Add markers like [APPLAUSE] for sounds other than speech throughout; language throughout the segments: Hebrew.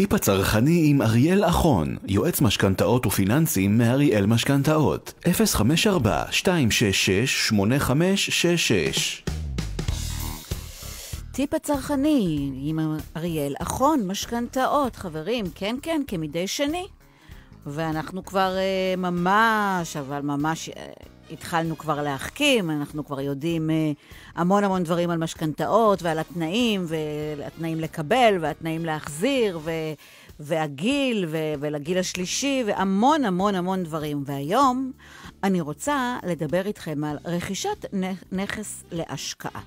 הטיפ הצרכני עם אריאל אחון, יועץ משכנתאות ופיננסים מאריאל משכנתאות, 054-266-8566 טיפ הצרכני עם אריאל אחון, משכנתאות, חברים, כן כן, כמדי שני. ואנחנו כבר uh, ממש, אבל ממש uh, התחלנו כבר להחכים, אנחנו כבר יודעים uh, המון המון דברים על משכנתאות ועל התנאים, והתנאים לקבל והתנאים להחזיר, ו... והגיל, ו... ולגיל השלישי, והמון המון המון דברים. והיום אני רוצה לדבר איתכם על רכישת נכס להשקעה.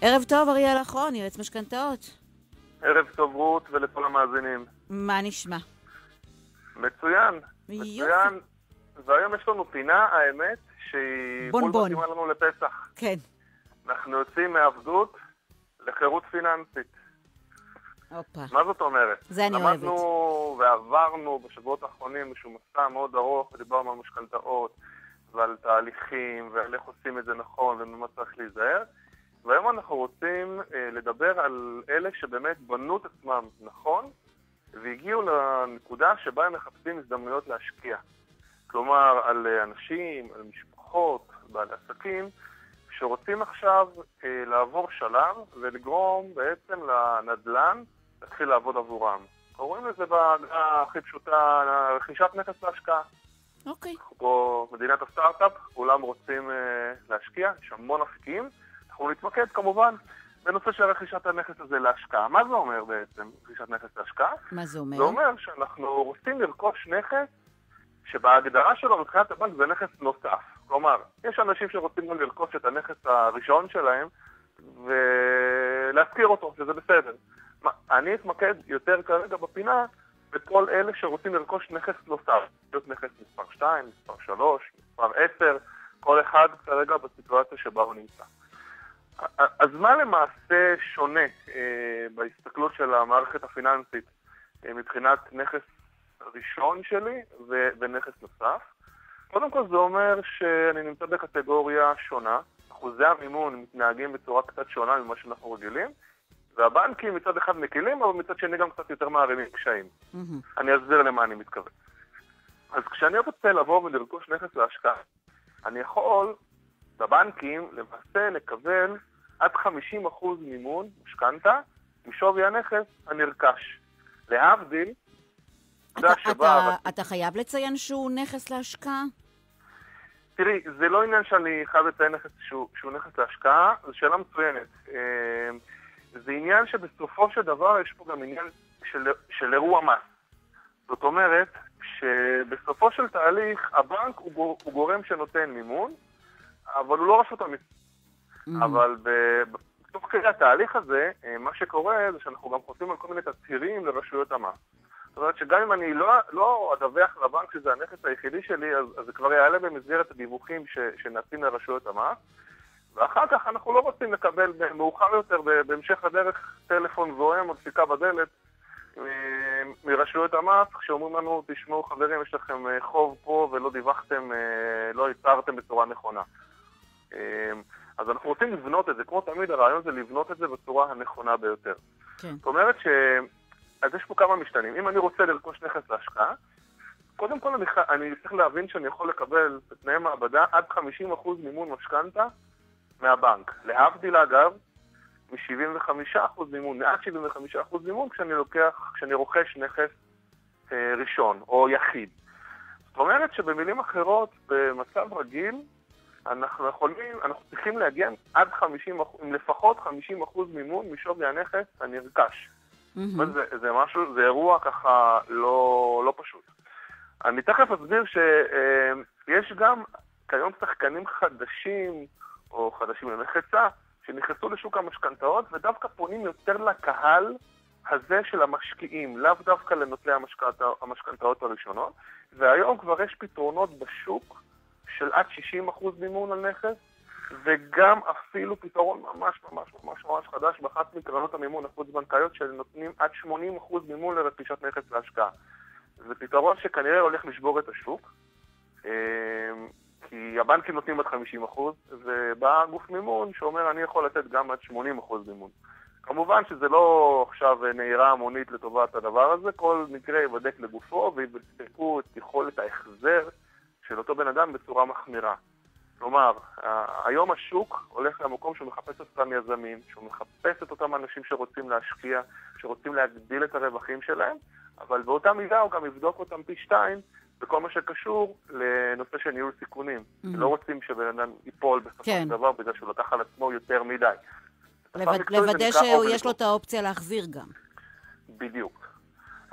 ערב טוב, אריאל אחרון, יועץ משכנתאות. ערב טוב, רות, ולכל המאזינים. מה נשמע? מצוין, מצוין. והיום יש לנו פינה, האמת, שהיא בול מתאימה לנו לפסח. כן. אנחנו יוצאים מעבדות לחירות פיננסית. הופה. מה זאת אומרת? זה אני אוהבת. למדנו ועברנו בשבועות האחרונים איזשהו מסע מאוד ארוך, ודיברנו על משכנתאות ועל תהליכים ועל איך עושים את זה נכון וממה צריך להיזהר. והיום אנחנו רוצים אה, לדבר על אלה שבאמת בנו את עצמם נכון והגיעו לנקודה שבה הם מחפשים הזדמנויות להשקיע. כלומר, על אה, אנשים, על משפחות, בעלי עסקים, שרוצים עכשיו אה, לעבור שלב ולגרום בעצם לנדל"ן להתחיל לעבוד עבורם. קוראים לזה בהגדרה הכי פשוטה רכישת נכס להשקעה. אוקיי. Okay. פה מדינת הסטארט-אפ, כולם רוצים אה, להשקיע, יש המון אפיקים. אנחנו נתמקד כמובן בנושא של רכישת הנכס הזה להשקעה. מה זה אומר בעצם, רכישת נכס להשקעה? מה זה אומר? זה אומר שאנחנו רוצים לרכוש נכס שבהגדרה שלו מבחינת הבנק זה נכס נוסף. כלומר, יש אנשים שרוצים גם לרכוש את הנכס הראשון שלהם ולהשכיר אותו, שזה בסדר. מה, אני אתמקד יותר כרגע בפינה בכל אלה שרוצים לרכוש נכס נוסף. להיות נכס מספר 2, מספר 3, מספר 10, כל אחד כרגע בסיטואציה שבה הוא נמצא. אז מה למעשה שונה אה, בהסתכלות של המערכת הפיננסית אה, מבחינת נכס ראשון שלי ו- ונכס נוסף? קודם כל זה אומר שאני נמצא בקטגוריה שונה, אחוזי המימון מתנהגים בצורה קצת שונה ממה שאנחנו רגילים, והבנקים מצד אחד מקילים, אבל מצד שני גם קצת יותר מערימים קשיים. Mm-hmm. אני אסביר למה אני מתכוון. אז כשאני רוצה לבוא ולרכוש נכס להשקעה, אני יכול בבנקים למעשה לקבל עד 50% מימון, משכנתה, משווי הנכס הנרכש. להבדיל, אתה, אתה, אתה חייב לציין שהוא נכס להשקעה? תראי, זה לא עניין שאני חייב לציין נכס שהוא, שהוא נכס להשקעה, זו שאלה מצוינת. אה, זה עניין שבסופו של דבר יש פה גם עניין של, של אירוע מס. זאת אומרת, שבסופו של תהליך הבנק הוא, הוא גורם שנותן מימון, אבל הוא לא רשות המיסים. Mm-hmm. אבל בתוך כדי התהליך הזה, אה, מה שקורה זה שאנחנו גם חותמים על כל מיני תצהירים לרשויות המס. זאת אומרת שגם אם אני לא, לא אדווח לבנק שזה הנכס היחידי שלי, אז, אז זה כבר יעלה במסגרת הדיווחים ש, שנעשים לרשויות המס. ואחר כך אנחנו לא רוצים לקבל מאוחר יותר, בהמשך הדרך, טלפון זוהם או דפיקה בדלת אה, מרשויות המס, שאומרים לנו, תשמעו חברים, יש לכם אה, חוב פה ולא דיווחתם, לא הצהרתם בצורה נכונה. אז אנחנו רוצים לבנות את זה, כמו תמיד הרעיון זה לבנות את זה בצורה הנכונה ביותר. כן. זאת אומרת ש... אז יש פה כמה משתנים. אם אני רוצה לרכוש נכס להשקעה, קודם כל אני, אני צריך להבין שאני יכול לקבל בתנאי מעבדה עד 50% מימון משכנתה מהבנק. להבדיל אגב, מ-75% מימון, מעט 75% מימון כשאני לוקח, כשאני רוכש נכס אה, ראשון או יחיד. זאת אומרת שבמילים אחרות, במצב רגיל, אנחנו יכולים, אנחנו צריכים להגיע עד 50, עם לפחות 50 אחוז מימון משווי הנכס הנרכש. Mm-hmm. זה, זה משהו, זה אירוע ככה לא, לא פשוט. אני תכף אסביר שיש גם כיום שחקנים חדשים, או חדשים למחצה, שנכנסו לשוק המשכנתאות ודווקא פונים יותר לקהל הזה של המשקיעים, לאו דווקא לנוטלי המשכנתאות הראשונות, והיום כבר יש פתרונות בשוק של עד 60% מימון על נכס, וגם אפילו פתרון ממש ממש ממש ממש חדש באחת מקרנות המימון החוץ-בנקאיות שנותנים עד 80% מימון לרכישת נכס להשקעה. זה פתרון שכנראה הולך לשבור את השוק, אמ, כי הבנקים נותנים עד 50%, ובא גוף מימון שאומר אני יכול לתת גם עד 80% מימון. כמובן שזה לא עכשיו נהירה המונית לטובת הדבר הזה, כל מקרה ייבדק לגופו ויבדקו את יכולת ההחזר של אותו בן אדם בצורה מחמירה. כלומר, היום השוק הולך למקום שהוא מחפש את אותם יזמים, שהוא מחפש את אותם אנשים שרוצים להשקיע, שרוצים להגדיל את הרווחים שלהם, אבל באותה מידה הוא גם יבדוק אותם פי שתיים בכל מה שקשור לנושא של ניהול סיכונים. Mm-hmm. לא רוצים שבן אדם ייפול בסופו כן. של דבר בגלל שהוא לקח על עצמו יותר מדי. לוודא שיש לו את האופציה להחזיר גם. בדיוק.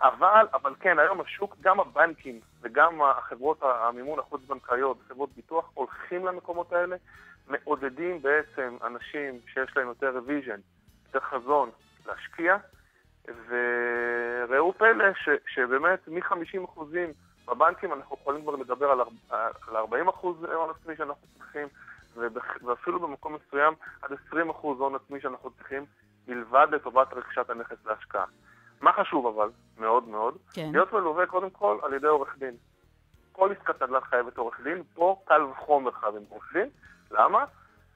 אבל, אבל כן, היום השוק, גם הבנקים וגם החברות המימון החוץ-בנקאיות, חברות ביטוח, הולכים למקומות האלה, מעודדים בעצם אנשים שיש להם יותר vision, יותר חזון, להשקיע, וראו פלא ש, שבאמת מ-50% בבנקים אנחנו יכולים כבר לדבר על, על 40% הון עצמי שאנחנו צריכים, ואפילו במקום מסוים עד 20% הון עצמי שאנחנו צריכים, מלבד לטובת רכישת הנכס להשקעה. מה חשוב אבל, מאוד מאוד, כן. להיות מלווה קודם כל על ידי עורך דין. כל עסקת נדל"ן חייבת עורך דין, פה קל וחומר חייבים עורך דין. למה?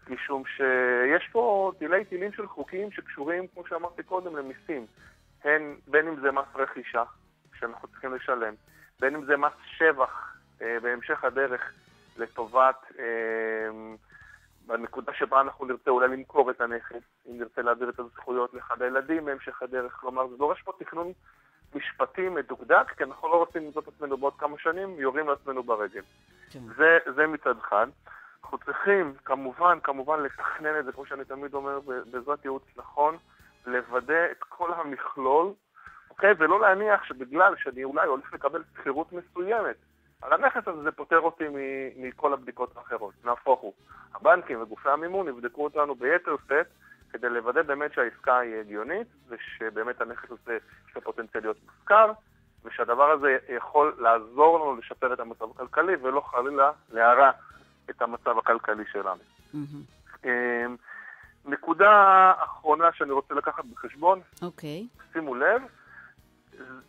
משום שיש פה תילי תילים של חוקים שקשורים, כמו שאמרתי קודם, למיסים. הן, בין אם זה מס רכישה, שאנחנו צריכים לשלם, בין אם זה מס שבח אה, בהמשך הדרך לטובת אה, בנקודה שבה אנחנו נרצה אולי למכור את הנכס, אם נרצה להעביר את הזכויות לאחד הילדים בהמשך הדרך, כלומר זה דורש פה תכנון משפטי מדוקדק, כי אנחנו לא רוצים למצוא את עצמנו בעוד כמה שנים, יורים לעצמנו ברגל. כן. זה, זה מצד אחד. אנחנו צריכים כמובן, כמובן לתכנן את זה, כמו שאני תמיד אומר, בעזרת ייעוץ נכון, לוודא את כל המכלול, אוקיי? ולא להניח שבגלל שאני אולי הולך לקבל שכירות מסוימת, על הנכס הזה זה פוטר אותי מכל הבדיקות האחרות. נהפוך הוא. הבנקים וגופי המימון יבדקו אותנו ביתר שאת כדי לוודא באמת שהעסקה היא הגיונית ושבאמת הנכס הזה יש לו פוטנציאל להיות מושכר ושהדבר הזה יכול לעזור לנו לשפר את המצב הכלכלי ולא חלילה להרע את המצב הכלכלי שלנו. Mm-hmm. נקודה אחרונה שאני רוצה לקחת בחשבון, okay. אוקיי. שימו לב,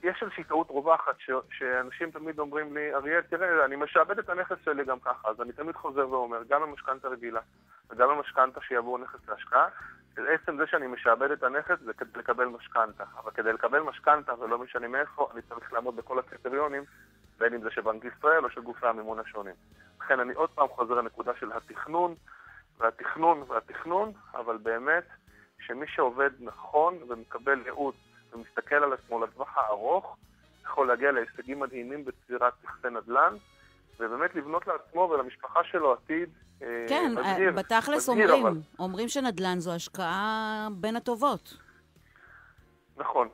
יש איזושהי טעות רווחת ש, שאנשים תמיד אומרים לי, אריאל, תראה, אני משעבד את הנכס שלי גם ככה, אז אני תמיד חוזר ואומר, גם במשכנתה רגילה וגם במשכנתה שיעבור נכס להשקעה, עצם זה שאני משעבד את הנכס זה כדי לקבל משכנתה. אבל כדי לקבל משכנתה, ולא משנה מאיפה, אני צריך לעמוד בכל הקריטריונים, בין אם זה של בנק ישראל או של גופי המימון השונים. לכן אני עוד פעם חוזר לנקודה של התכנון, והתכנון והתכנון, אבל באמת, שמי שעובד נכון ומקבל ייעוץ ומסתכל על עצמו לטווח הארוך, יכול להגיע להישגים מדהימים בצבירת נכסי נדל"ן, ובאמת לבנות לעצמו ולמשפחה שלו עתיד אה, כן, מדהיר. כן, בתכלס אומרים, אבל... אומרים שנדל"ן זו השקעה בין הטובות. נכון,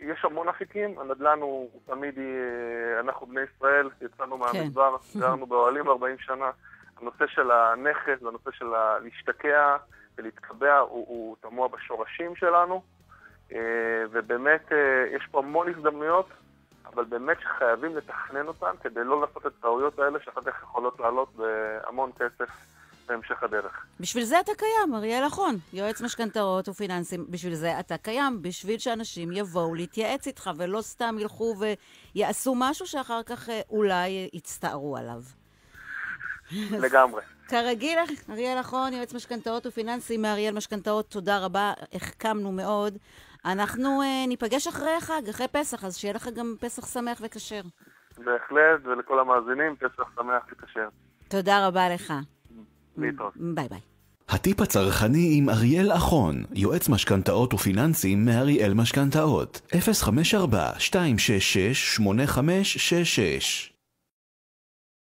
יש המון אפיקים, הנדל"ן הוא, תמיד, אה, אנחנו בני ישראל, יצאנו כן. מהמדבר, כן. [LAUGHS] גרנו באוהלים 40 שנה. הנושא של הנכס והנושא של להשתקע ולהתקבע הוא, הוא תמוה בשורשים שלנו. אה, ובאמת אה, יש פה המון הזדמנויות, אבל באמת שחייבים לתכנן אותן כדי לא לעשות את הטעויות האלה שאחר כך יכולות לעלות בהמון כסף בהמשך הדרך. בשביל זה אתה קיים, אריאל אחון, יועץ משכנתאות ופיננסים. בשביל זה אתה קיים, בשביל שאנשים יבואו להתייעץ איתך ולא סתם ילכו ויעשו משהו שאחר כך אה, אולי יצטערו עליו. לגמרי. [LAUGHS] כרגיל, אריאל אחון, יועץ משכנתאות ופיננסים מאריאל משכנתאות, תודה רבה, החכמנו מאוד. אנחנו uh, ניפגש אחרי החג, אחרי פסח, אז שיהיה לך גם פסח שמח וכשר. בהחלט, ולכל המאזינים, פסח שמח וכשר. תודה רבה לך. להתראות. ביי ביי. הטיפ הצרכני עם אריאל אחון, יועץ משכנתאות ופיננסים מאריאל משכנתאות, 054-266-8566